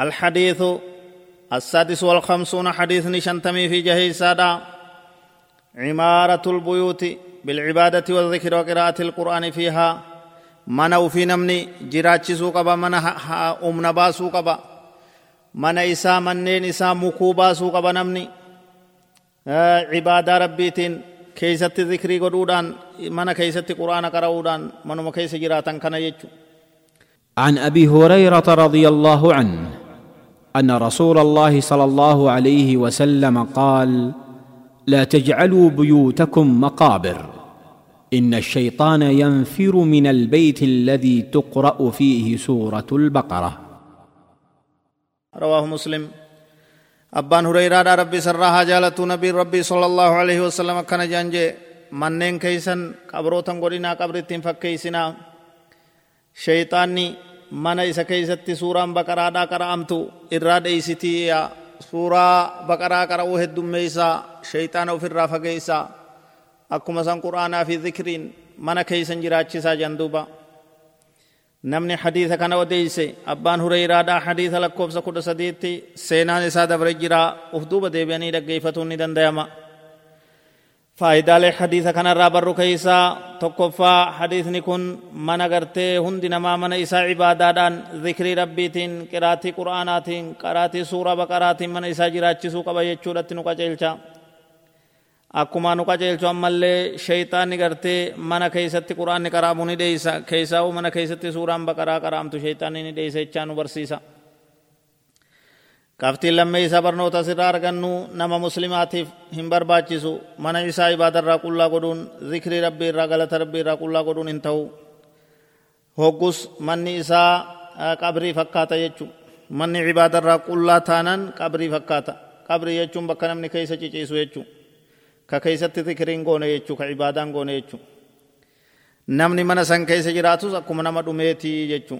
الحديث السادس والخمسون حديث نشنتمي في جهي سادا عمارة البيوت بالعبادة والذكر وقراءة القرآن فيها mana ufii namni jiraachisuu qaba mana humna baasuu qaba mana isaa manneen isaa mukuu baasuu qaba namni cibaadaa rabbiitiin keeysatti zikrii godhuudhaan mana keeysatti qur'aana qara'uudhaan manuma keessa jiraatan kana jechu عن ابي هريره رضي الله عنه أن رسول الله صلى الله عليه وسلم قال لا تجعلوا بيوتكم مقابر إن الشيطان ينفر من البيت الذي تقرأ فيه سورة البقرة. رواه مسلم. أبان هريرة ربي سرها جالت نبي ربي صلى الله عليه وسلم كان جانجي منين كيسن قبروتن قرنا قبرتين فكيسنا شيطاني إسا كيستي سورة بقرة دا قرأمتو إراد إيستي سورة بقرة قرأوه الدميسا شيطان في الرافقيسا akkuma san qur'aanaa fi zikriin mana keeysan jiraachisaa janduuba namni hadiisa kana odeeyse abbaan hureyraadhaa hadiisa lakkoofsa kudha sadiitti seenaan isaa dabre jiraa uf duuba deebi'anii dhaggeeffatuun ni danda'ama faayidaalee hadiisa kanarraa barru keeysaa tokkoffaa hadiisni kun mana gartee hundi namaa mana isaa cibaadaadhaan zikrii rabbiitiin qiraatii qur'aanaatiin qaraatii suuraa baqaraatiin mana isaa jiraachisuu qaba jechuudhatti nu qaceelcha akkuma nu qajeelchu ammallee shayxaanni gartee mana keessatti quraanni qaraamu ni dheeysa keessaa'u mana keessatti suuraan baqaraa qaraamtu shayxaanni ni dheeysa jechaa nu barsiisa qabxiin lammee isaa barnoota asirraa argannu nama muslimaatiif hin barbaachisu mana isaa ibaadarraa qullaa godhuun zikrii rabbii irraa galata rabbii irraa qullaa godhuun hin ta'u hoggus manni isaa qabrii fakkaata jechu manni ibaadarraa qullaa taanan qabrii fakkaata qabrii jechuun bakka namni keessa ciciisu jechuudha ka keeysatti zikriin goone jechuu ka cibaadaan goone jechuu namni mana san keessa jiraatus akkuma nama dhumeetii jechuu